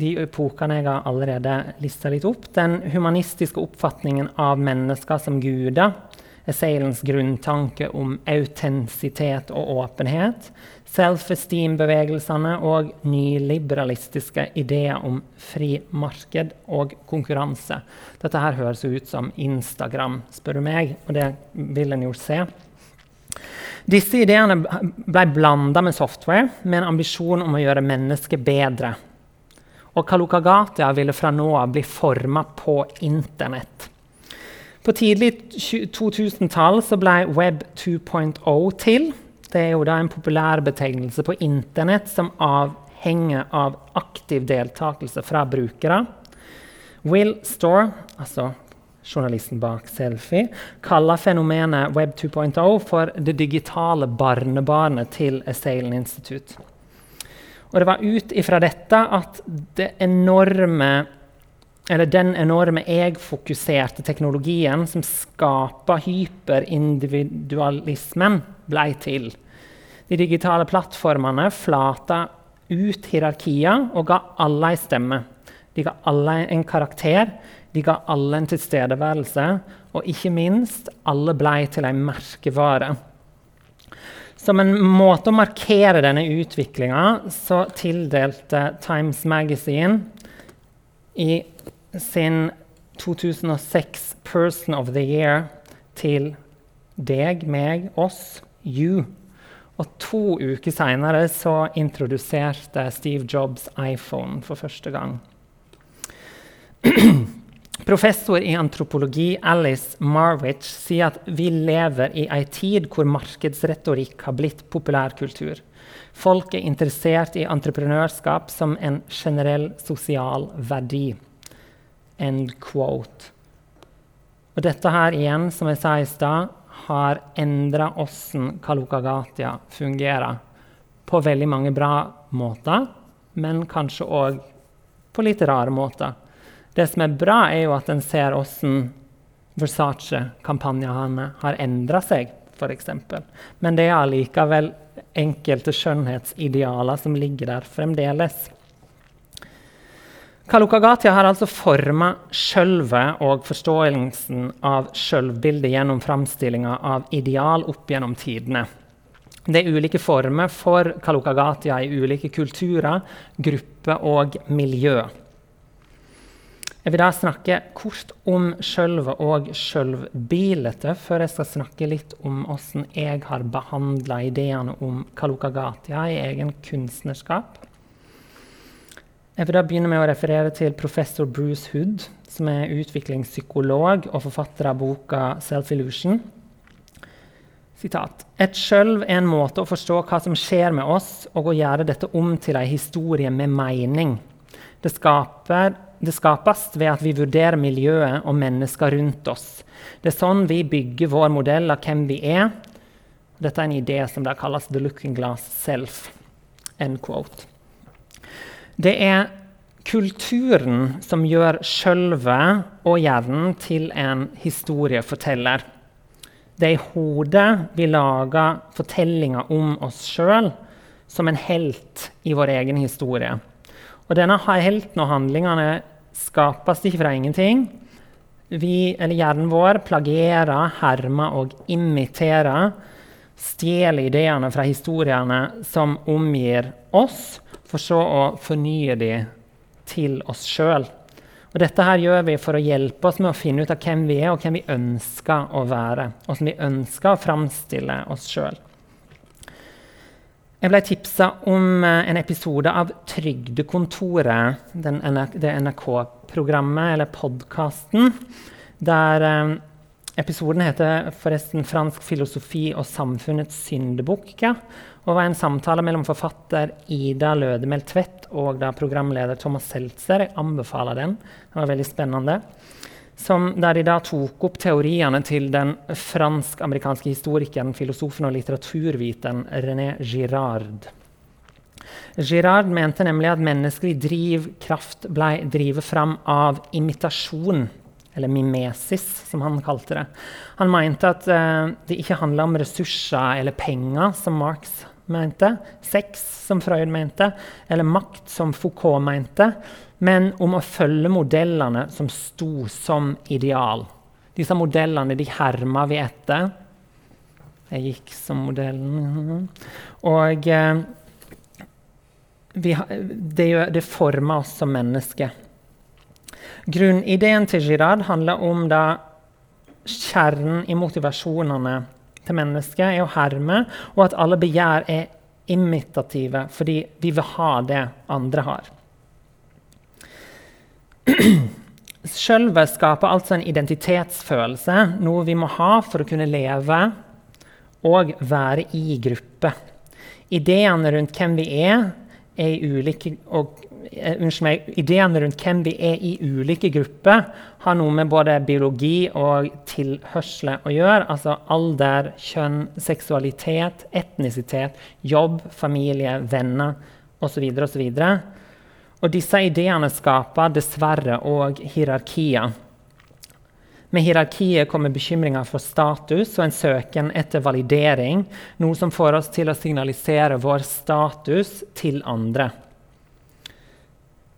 S2: de epokene jeg har allerede lista litt opp. Den humanistiske oppfatningen av mennesker som guder. Assailants grunntanke om autentisitet og åpenhet. Self-esteem-bevegelsene og nyliberalistiske ideer om fri marked og konkurranse. Dette her høres ut som Instagram, spør du meg, og det vil en jo se. Disse ideene ble blanda med software med en ambisjon om å gjøre mennesket bedre og Kalukagatia ville fra nå av bli forma på Internett. På tidlig 2000-tall ble Web 2.0 til. Det er jo da en populær betegnelse på Internett som avhenger av aktiv deltakelse fra brukere. Will Store, altså journalisten bak Selfie, kaller fenomenet Web 2.0 for det digitale barnebarnet til Assailant Institute. Og det var ut ifra dette at det enorme, den enorme jeg-fokuserte teknologien som skaper hyperindividualismen, ble til. De digitale plattformene flata ut hierarkier og ga alle en stemme. De ga alle en karakter, de ga alle en tilstedeværelse, og ikke minst, alle ble til en merkevare. Som en måte å markere denne utviklinga så tildelte Times Magazine i sin 2006 Person of the Year til deg, meg, oss, you. Og to uker seinere introduserte Steve Jobs iPhone for første gang. Professor i antropologi Alice Marwich sier at vi lever i ei tid hvor markedsretorikk har blitt populærkultur. Folk er interessert i entreprenørskap som en generell sosial verdi. End quote. Og dette her igjen, som jeg sa i stad, har endra hvordan Kalukagatia fungerer. På veldig mange bra måter, men kanskje òg på litt rare måter. Det som er bra, er jo at en ser hvordan Versace-kampanjene har endra seg, f.eks. Men det er allikevel enkelte skjønnhetsidealer som ligger der fremdeles. Kalukagatia har altså forma sjølvet og forståelsen av sjølvbildet gjennom framstillinga av ideal opp gjennom tidene. Det er ulike former for Kalukagatia i ulike kulturer, grupper og miljø. Jeg vil da snakke kort om sjølve og sjølvbildet, før jeg skal snakke litt om hvordan jeg har behandla ideene om Kalukagatia i egen kunstnerskap. Jeg vil da begynne med å referere til professor Bruce Hood, som er utviklingspsykolog og forfatter av boka 'Self-Illusion'. Et sjølv er en måte å forstå hva som skjer med oss, og å gjøre dette om til ei historie med mening. Det, skaper, det skapes ved at vi vurderer miljøet og mennesker rundt oss. Det er sånn vi bygger vår modell av hvem vi er. Dette er en idé som kalles 'the looking glass self'. End quote. Det er kulturen som gjør sjølve og hjernen til en historieforteller. Det er i hodet vi lager fortellinger om oss sjøl som en helt i vår egen historie. Og denne helten og handlingene skapes ikke fra ingenting. Vi, eller hjernen vår plagierer, hermer og imiterer. Stjeler ideene fra historiene som omgir oss for så å fornye de til oss sjøl. Og dette her gjør vi for å hjelpe oss med å finne ut av hvem vi er, og hvem vi ønsker å være. Og som vi ønsker å framstille oss sjøl. Jeg ble tipsa om eh, en episode av Trygdekontoret, det NRK-programmet, eller podkasten, der eh, Episoden heter forresten 'Fransk filosofi og samfunnets syndebukke' og var en samtale mellom forfatter Ida Lødemel Tvedt og programleder Thomas Seltzer. Jeg anbefaler den. Den var veldig spennende. Som, der de da tok opp teoriene til den fransk-amerikanske historikeren, filosofen og litteraturviteren René Girard. Girard mente nemlig at menneskelig drivkraft ble drevet fram av imitasjon eller mimesis, som han kalte det. Han mente at uh, det ikke handla om ressurser eller penger, som Marx mente, sex, som Freud mente, eller makt, som Foucault mente, men om å følge modellene som sto som ideal. Disse modellene de herma vi etter. Jeg gikk som modellen Og eh, vi, det, det former oss som mennesker. Grunnideen til Girard handler om da kjernen i motivasjonene til mennesket er å herme, og at alle begjær er imitative fordi vi vil ha det andre har. Sjølve skaper altså en identitetsfølelse, noe vi må ha for å kunne leve og være i gruppe. Ideene rundt hvem vi er, er i ulike, og Eh, unnskyld meg, ideene rundt hvem vi er i ulike grupper, har noe med både biologi og tilhørsel å gjøre. Altså alder, kjønn, seksualitet, etnisitet, jobb, familie, venner osv. osv. Og disse ideene skaper dessverre òg hierarkier. Med hierarkiet kommer bekymringer for status og en søken etter validering, noe som får oss til å signalisere vår status til andre.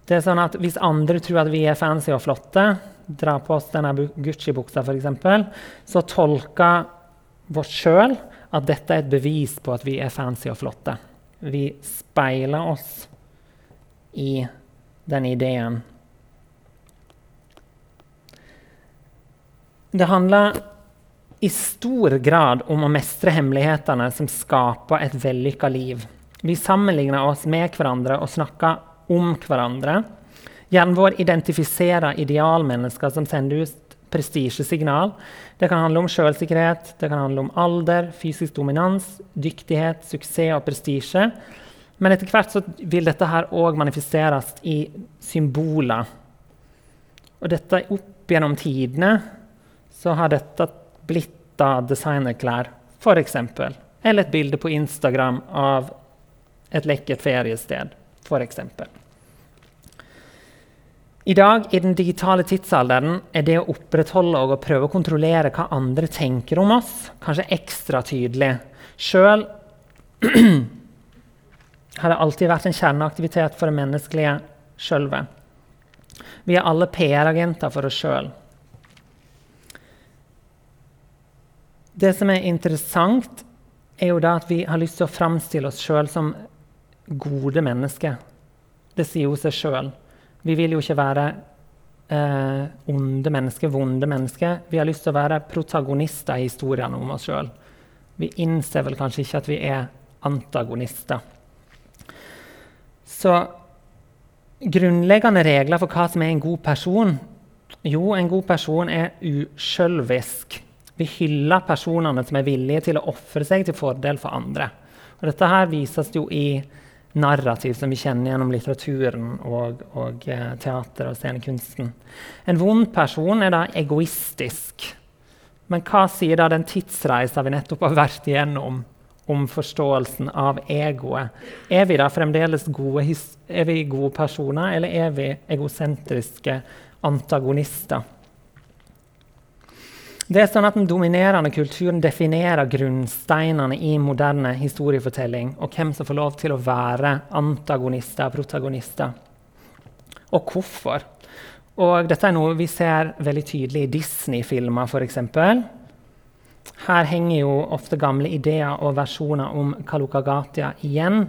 S2: Det er sånn at Hvis andre tror at vi er fancy og flotte, drar på oss denne Gucci-buksa f.eks., så tolker vårt sjøl at dette er et bevis på at vi er fancy og flotte. Vi speiler oss i den ideen. Det handler i stor grad om å mestre hemmelighetene som skaper et vellykka liv. Vi sammenligner oss med hverandre og snakker om hverandre. Hjernen vår identifiserer idealmennesker som sender ut prestisjesignal. Det kan handle om om alder, fysisk dominans, dyktighet, suksess og prestisje. Men etter hvert så vil dette her òg manifesteres i symboler. Og dette opp gjennom tidene så har dette blitt da designerklær, f.eks. Eller et bilde på Instagram av et lekkert feriested, f.eks. I dag, i den digitale tidsalderen, er det å opprettholde og å prøve å kontrollere hva andre tenker om oss, kanskje ekstra tydelig. Sjøl har det alltid vært en kjerneaktivitet for det menneskelige sjølve. Vi er alle PR-agenter for oss sjøl. Det som er interessant, er jo da at vi har lyst til å framstille oss sjøl som gode mennesker. Det sier jo seg sjøl. Vi vil jo ikke være eh, onde mennesker, vonde mennesker. Vi har lyst til å være protagonister i historiene om oss sjøl. Vi innser vel kanskje ikke at vi er antagonister. Så grunnleggende regler for hva som er en god person Jo, en god person er usjølvisk. Vi hyller personene som er villige til å ofre seg til fordel for andre. Og dette her vises jo i narrativ som vi kjenner gjennom litteraturen og, og eh, teater og scenekunsten. En vond person er da egoistisk. Men hva sier da den tidsreisa vi nettopp har vært igjennom, om forståelsen av egoet? Er vi da fremdeles gode, er vi gode personer, eller er vi egosentriske antagonister? Det er sånn at Den dominerende kulturen definerer grunnsteinene i moderne historiefortelling, og hvem som får lov til å være antagonister og protagonister. Og hvorfor. Og dette er noe vi ser veldig tydelig i Disney-filmer, f.eks. Her henger jo ofte gamle ideer og versjoner om Kalukagatia igjen.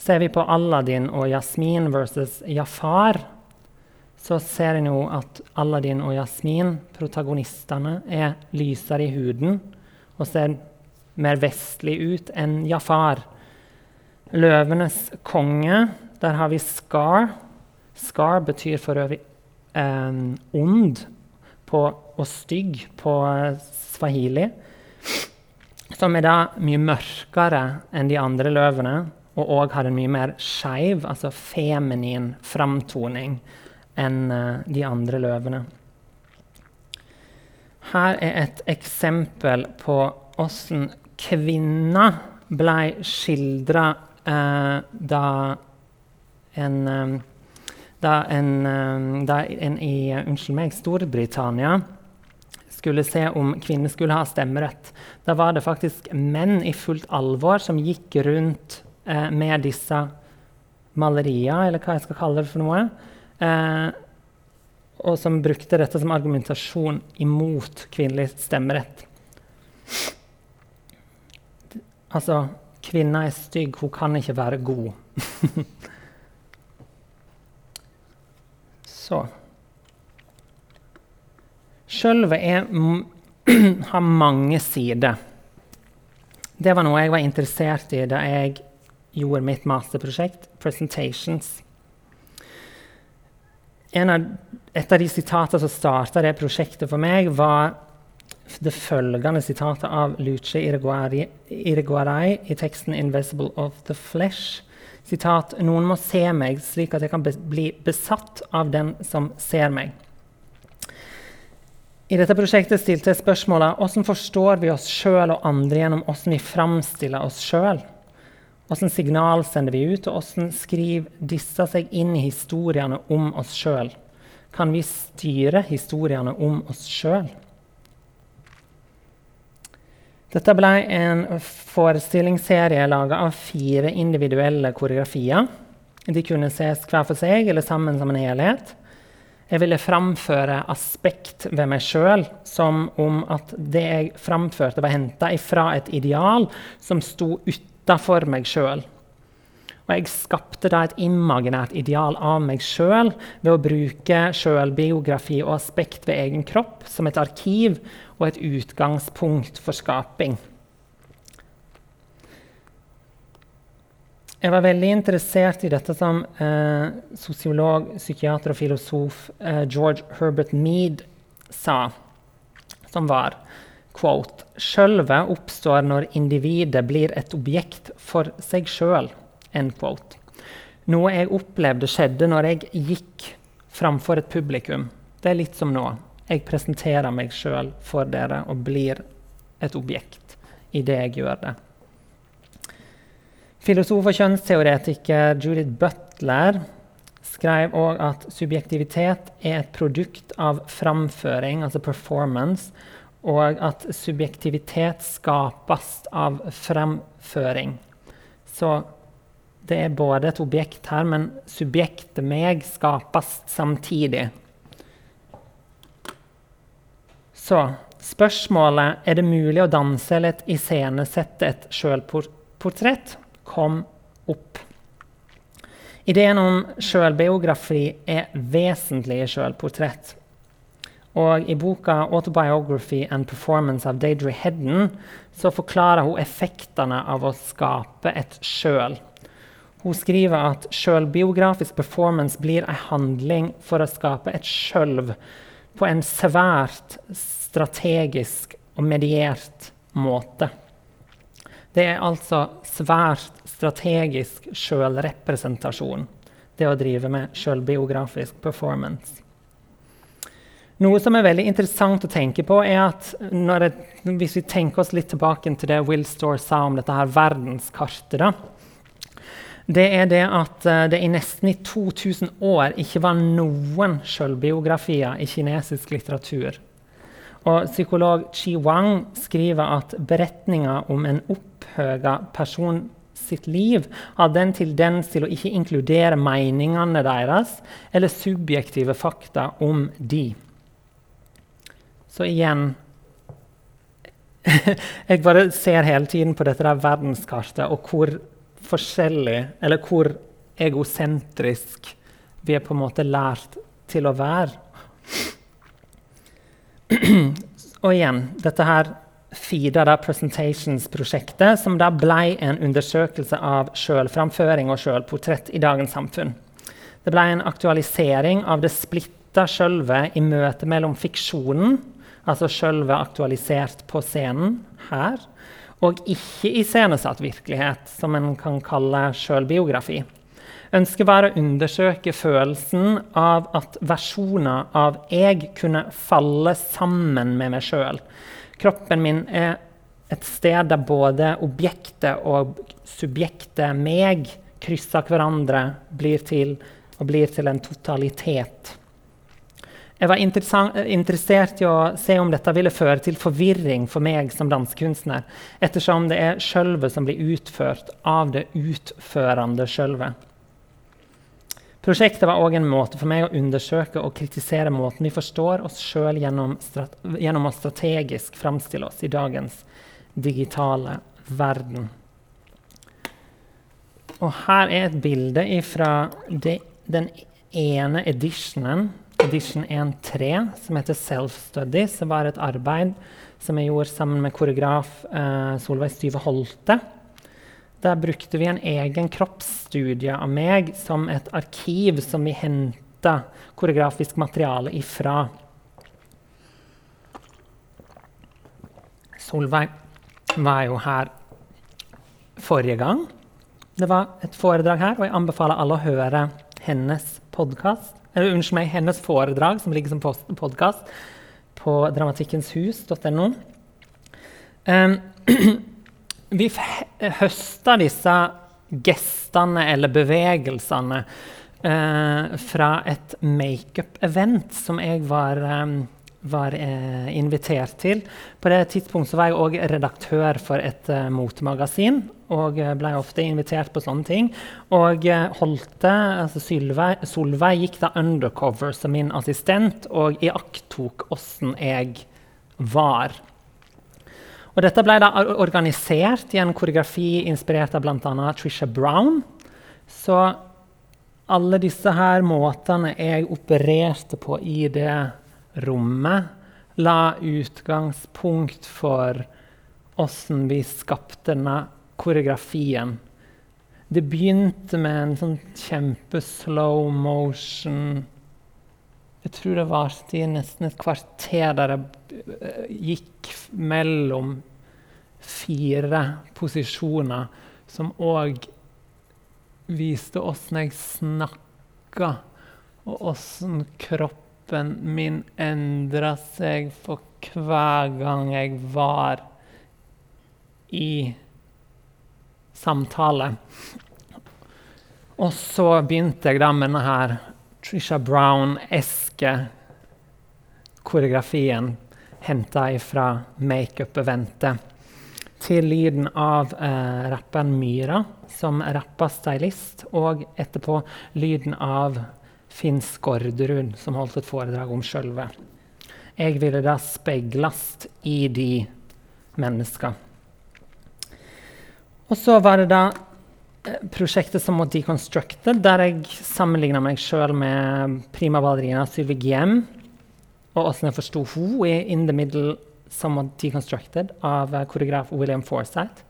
S2: Ser vi på Aladdin og Jasmin versus Jafar, så ser en jo at Aladdin og Jasmin, protagonistene, er lysere i huden og ser mer vestlig ut enn Jafar. Løvenes konge, der har vi Scar. Scar betyr for øvrig eh, ond på, og stygg på swahili. Som er da mye mørkere enn de andre løvene, og òg har en mye mer skeiv, altså feminin, framtoning enn eh, de andre løvene. Her er et eksempel på åssen kvinner ble skildra eh, da en eh, da en, eh, da en i unnskyld meg, Storbritannia skulle se om kvinner skulle ha stemmerett. Da var det faktisk menn i fullt alvor som gikk rundt eh, med disse malerier, eller hva jeg skal kalle det for noe, Eh, og som brukte dette som argumentasjon imot kvinnelig stemmerett. Altså Kvinna er stygg, hun kan ikke være god. Så Sjølve har mange sider. Det var noe jeg var interessert i da jeg gjorde mitt masterprosjekt, 'Presentations' av, et av de sitatene som starta det prosjektet for meg, var det følgende sitatet av Luce Iriguaray i teksten 'Invisible of the Flesh'. Sitat, Noen må se meg slik at jeg kan bli besatt av den som ser meg. I dette prosjektet stilte jeg spørsmålet hvordan forstår vi oss sjøl og andre gjennom hvordan vi framstiller oss sjøl. Hvordan signal sender vi ut, og hvordan skriver disse seg inn i historiene om oss sjøl? Kan vi styre historiene om oss sjøl? Dette ble en forestillingsserie laga av fire individuelle koreografier. De kunne ses hver for seg eller sammen som en helhet. Jeg ville framføre aspekt ved meg sjøl som om at det jeg framførte, var henta fra et ideal som sto utafor meg sjøl. Og jeg skapte da et imaginært ideal av meg sjøl ved å bruke sjølbiografi og aspekt ved egen kropp som et arkiv og et utgangspunkt for skaping. Jeg var veldig interessert i dette som eh, sosiolog, psykiater og filosof eh, George Herbert Mead sa, som var quote, Sjølve oppstår når individet blir et objekt for seg sjøl. Noe jeg opplevde skjedde når jeg gikk framfor et publikum. Det er litt som nå. Jeg presenterer meg sjøl for dere og blir et objekt i det jeg gjør det. Filosof og kjønnsteoretiker Judith Butler skrev òg at subjektivitet er et produkt av framføring, altså performance, og at subjektivitet skapes av framføring. Så det er både et objekt her, men subjektet meg skapes samtidig. Så spørsmålet er det mulig å danse eller iscenesette et sjølportrett kom opp. Ideen om sjølbiografi er vesentlig i sjølportrett. Og I boka 'Autobiography and Performance' av Deidre Hedden så forklarer hun effektene av å skape et sjøl. Hun skriver at sjølbiografisk performance blir en handling for å skape et sjølv på en svært strategisk og mediert måte. Det er altså svært strategisk sjølrepresentasjon, det å drive med sjølbiografisk performance. Noe som er veldig interessant å tenke på, er at jeg, hvis vi tenker oss litt tilbake til det Will Store sa om dette her verdenskartet da, det er det at eh, det i nesten i 2000 år ikke var noen sjølbiografier i kinesisk litteratur. Og psykolog Chi Wang skriver at beretninga om en opphøga person sitt liv hadde en tendens til å ikke inkludere meningene deres eller subjektive fakta om de. Så igjen Jeg bare ser hele tiden på dette der verdenskartet og hvor forskjellig, eller hvor egosentrisk vi er på en måte lært til å være. Og igjen, dette her FIDA da, Presentations-prosjektet, som da ble en undersøkelse av sjølframføring og sjølportrett i dagens samfunn. Det ble en aktualisering av det splitta sjølvet i møte mellom fiksjonen, altså sjølvet aktualisert på scenen her, og ikke iscenesatt virkelighet, som en kan kalle sjølbiografi. Ønsket var å undersøke følelsen av at versjoner av jeg kunne falle sammen med meg sjøl. Kroppen min er et sted der både objektet og subjektet, meg, krysser hverandre blir til, og blir til en totalitet. Jeg var interessert i å se om dette ville føre til forvirring for meg som dansekunstner, ettersom det er sjølve som blir utført av det utførende sjølve. Prosjektet var òg en måte for meg å undersøke og kritisere måten vi forstår oss sjøl gjennom, gjennom, å strategisk framstille oss i dagens digitale verden. Og her er et bilde fra den ene editionen, edition 1.3, som heter Self Study, som var et arbeid som jeg gjorde sammen med koreograf eh, Solveig Styve Holte. Der brukte vi en egen kroppsstudie av meg som et arkiv som vi henta koreografisk materiale ifra. Solveig var jo her forrige gang. Det var et foredrag her, og jeg anbefaler alle å høre hennes podkast. Unnskyld meg, hennes foredrag, som ligger som podkast på dramatikkenshus.no. Um, vi høster disse gestene eller bevegelsene eh, fra et makeup-event som jeg var, eh, var eh, invitert til. På det tidspunktet var jeg òg redaktør for et eh, motemagasin og eh, ble ofte invitert på sånne ting. Og eh, Holte, altså Solveig, Solveig gikk da undercover som min assistent og iakttok åssen jeg var. Og dette ble da organisert i en koreografi inspirert av bl.a. Trisha Brown. Så alle disse her måtene jeg opererte på i det rommet, la utgangspunkt for åssen vi skapte denne koreografien. Det begynte med en sånn kjempeslow motion Jeg tror det varte i nesten et kvarter der jeg eh, gikk mellom fire posisjoner som òg viste åssen jeg snakka, og åssen kroppen min endra seg for hver gang jeg var i samtale. Og så begynte jeg da med denne her Trisha Brown-eske koreografien henta fra makeup-eventet til lyden av eh, rapperen Myra, som rappa stylist, og etterpå lyden av Finn Skårderud, som holdt et foredrag om sjølve. Jeg ville da speilast i de menneska. Og så var det da eh, prosjektet som måtte deconstructe, der jeg sammenligna meg sjøl med prima ballerina Sylvi Giem, og åssen jeg forsto hun i In the Middle Somewhat Deconstructed av eh, koreograf William Forsythe.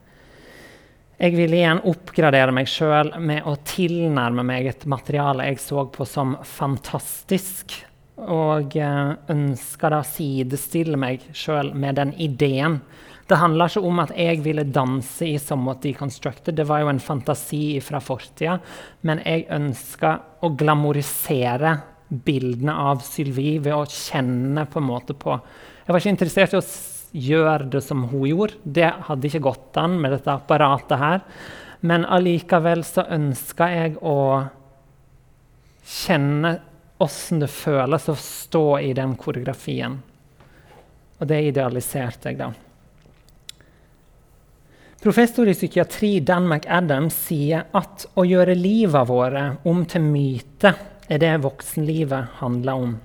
S2: Jeg ville igjen oppgradere meg sjøl med å tilnærme meg et materiale jeg så på som fantastisk, og uh, ønska da sidestille meg sjøl med den ideen. Det handla ikke om at jeg ville danse i Somewhat Deconstructed, det var jo en fantasi fra fortida, men jeg ønska å glamorisere bildene av Sylvie ved å kjenne på en måte på jeg var ikke interessert i å gjøre det som hun gjorde. Det hadde ikke gått an med dette apparatet her. Men allikevel så ønska jeg å kjenne åssen det føles å stå i den koreografien. Og det idealiserte jeg, da. Professor i psykiatri Dan McAdams sier at å gjøre livet våre om til myte er det voksenlivet handler om.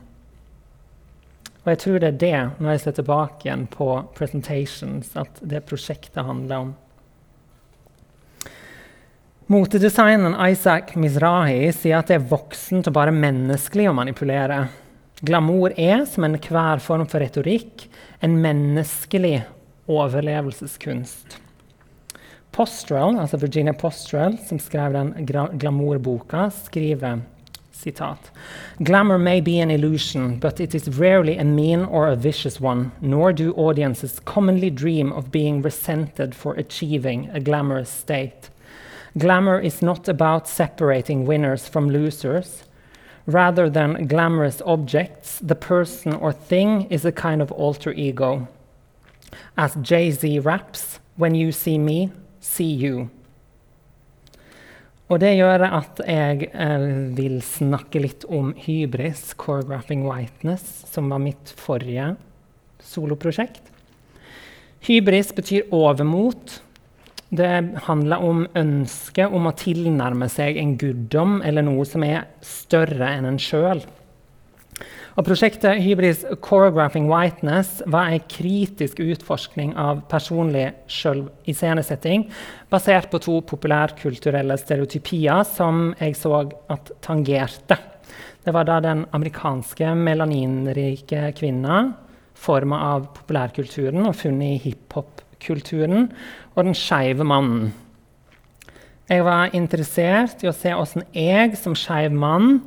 S2: Og jeg tror det er det, når jeg ser tilbake igjen på presentations, at det prosjektet handler om. Motedesigneren Isaac Mizrahi sier at det er voksent og bare menneskelig å manipulere. Glamour er, som enhver form for retorikk, en menneskelig overlevelseskunst. Postrel, altså Virginia Postrel, som skrev den glamourboka, skriver Citat. Glamour may be an illusion, but it is rarely a mean or a vicious one, nor do audiences commonly dream of being resented for achieving a glamorous state. Glamour is not about separating winners from losers. Rather than glamorous objects, the person or thing is a kind of alter ego. As Jay Z raps, When you see me, see you. Og det gjør at jeg eh, vil snakke litt om hybris, choreographing whiteness, som var mitt forrige soloprosjekt. Hybris betyr overmot. Det handler om ønsket om å tilnærme seg en guddom eller noe som er større enn en sjøl. Og prosjektet Hybris Choreographing Whiteness var en kritisk utforskning av personlig selviscenesetting basert på to populærkulturelle stereotypier som jeg så at tangerte. Det var da den amerikanske melaninrike kvinna, forma av populærkulturen og funnet i hiphop-kulturen, og den skeive mannen. Jeg var interessert i å se åssen jeg som skeiv mann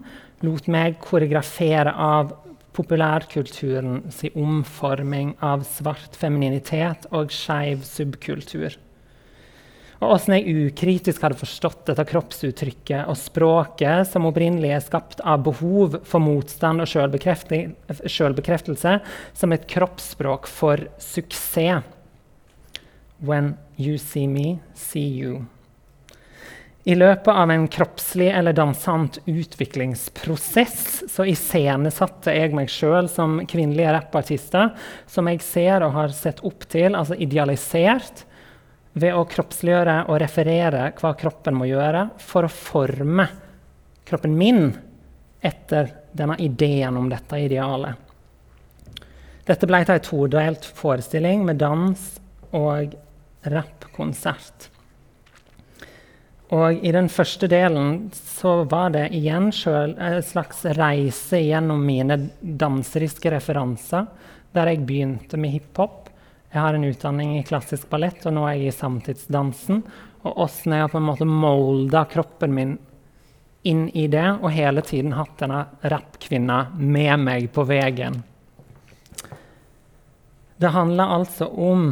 S2: lot meg koreografere av populærkulturens omforming av svart femininitet og skeiv subkultur. Og åssen jeg ukritisk hadde forstått dette kroppsuttrykket og språket som opprinnelig er skapt av behov for motstand og sjølbekreftelse, som et kroppsspråk for suksess. When you see me, see you. I løpet av en kroppslig eller dansant utviklingsprosess så iscenesatte jeg meg sjøl som kvinnelige rappartister, som jeg ser og har sett opp til, altså idealisert, ved å kroppsliggjøre og referere hva kroppen må gjøre for å forme kroppen min etter denne ideen om dette idealet. Dette ble til en todelt forestilling med dans og rappkonsert. Og i den første delen så var det igjen sjøl en slags reise gjennom mine danseriske referanser, der jeg begynte med hiphop. Jeg har en utdanning i klassisk ballett, og nå er jeg i samtidsdansen. Og åssen jeg har på en måte molda kroppen min inn i det, og hele tiden hatt denne rappkvinna med meg på veien. Det handler altså om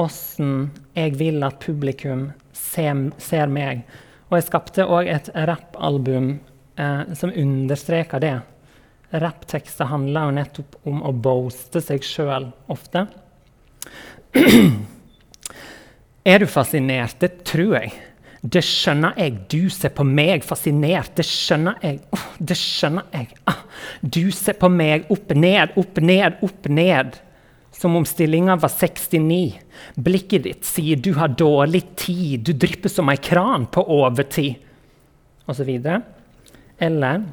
S2: åssen jeg vil at publikum ser, ser meg. Og jeg skapte òg et rappalbum eh, som understreker det. Rapptekster handler jo nettopp om å boaste seg sjøl ofte. er du fascinert? Det tror jeg. Det skjønner jeg. Du ser på meg fascinert. Det skjønner jeg. Oh, det skjønner jeg. Ah, du ser på meg opp ned, opp ned, opp ned. Som om stillinga var 69. Blikket ditt sier du har dårlig tid. Du drypper som ei kran på overtid. Og så videre. Eller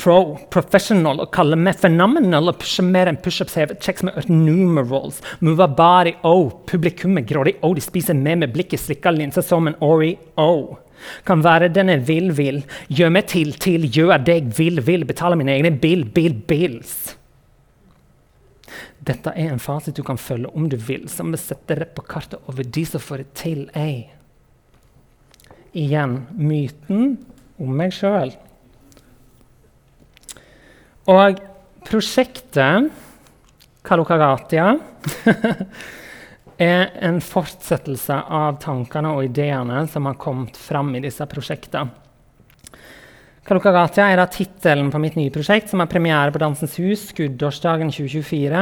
S2: pro, professional og kaller meg phenomenal og pusher mer enn pushups. Checks med numerals. mover body, oh. Publikummet grådig, oh. De spiser med med blikket, slikka linser som en Ori oh. Kan være den jeg vil, vil. Gjør meg til, til. Gjør det jeg vil, vil. Betaler mine egne bill, bill, bills. Dette er en fasit du kan følge om du vil, som setter rett på kartet over de som får det til. ei. Igjen myten om meg sjøl. Og prosjektet Kalokagatia er en fortsettelse av tankene og ideene som har kommet fram i disse prosjektene. Kalokagatia er da tittelen på mitt nye prosjekt, som har premiere på Dansens Hus skuddårsdagen 2024.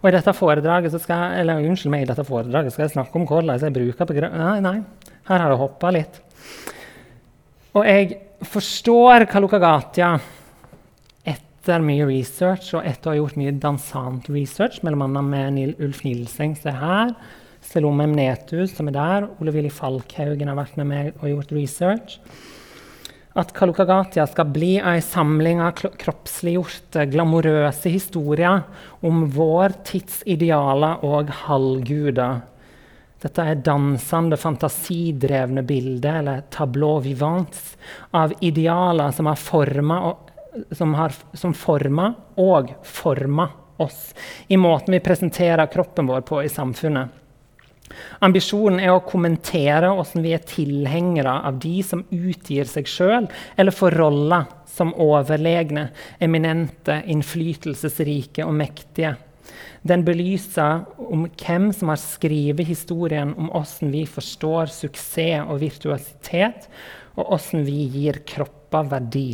S2: Og i dette foredraget skal, eller unnskyld meg, i dette foredraget skal jeg snakke om hvordan jeg bruker begrep... Nei, nei, her har det hoppa litt. Og jeg forstår Kalokagatia etter mye research og etter å ha gjort mye dansant research, bl.a. med Nil Ulf Nilseng, som er her, Selome Mnetus, som er der, Ole Willy Falkhaugen har vært med meg og gjort research. At Kalukagatia skal bli ei samling av kroppsliggjorte, glamorøse historier om vår tids idealer og halvguder. Dette er dansende, fantasidrevne bilder, eller tableau vivants, av idealer som har forma og som, har, som forma oss i måten vi presenterer kroppen vår på i samfunnet. Ambisjonen er å kommentere hvordan vi er tilhengere av de som utgir seg sjøl, eller får roller som overlegne, eminente, innflytelsesrike og mektige. Den belyser om hvem som har skrevet historien om hvordan vi forstår suksess og virtuositet, og hvordan vi gir kropper verdi.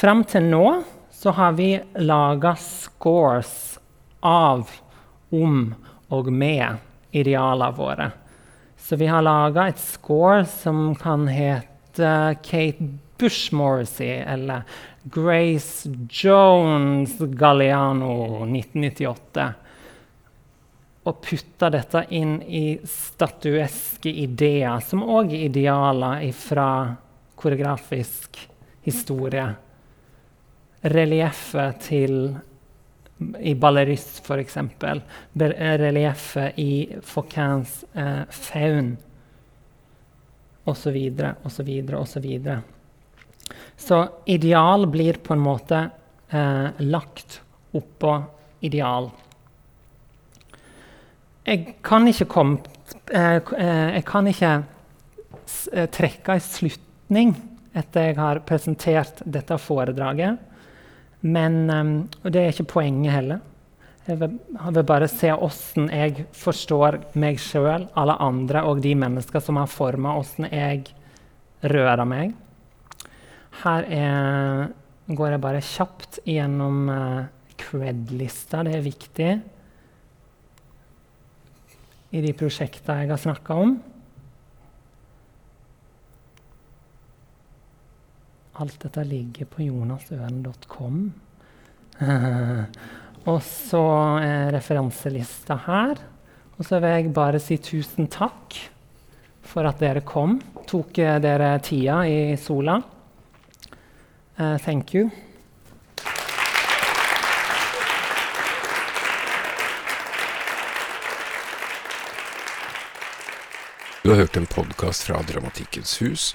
S2: Fram til nå så har vi laga scores av, om og med idealene våre. Så vi har laga et score som kan hete Kate Bush Morrissey eller Grace Jones Galliano 1998. Og putta dette inn i statueske ideer, som òg er idealer fra koreografisk historie relieffet til i Ballerist f.eks. Relieffet i Fauquins eh, faun. Osv., osv., osv. Så ideal blir på en måte eh, lagt oppå ideal. Jeg kan ikke komme eh, eh Jeg kan ikke eh, trekke en slutning etter jeg har presentert dette foredraget. Men um, Og det er ikke poenget heller. Jeg vil, jeg vil bare se åssen jeg forstår meg sjøl, alle andre og de mennesker som har forma åssen jeg rører meg. Her er, går jeg bare kjapt gjennom uh, cred-lista. Det er viktig i de prosjektene jeg har snakka om. Alt dette ligger på jonasøren.com. og så er referanselista her. Og så vil jeg bare si tusen takk for at dere kom. Tok dere tida i sola. Uh, thank you.
S1: Du har hørt en podkast fra Dramatikkens hus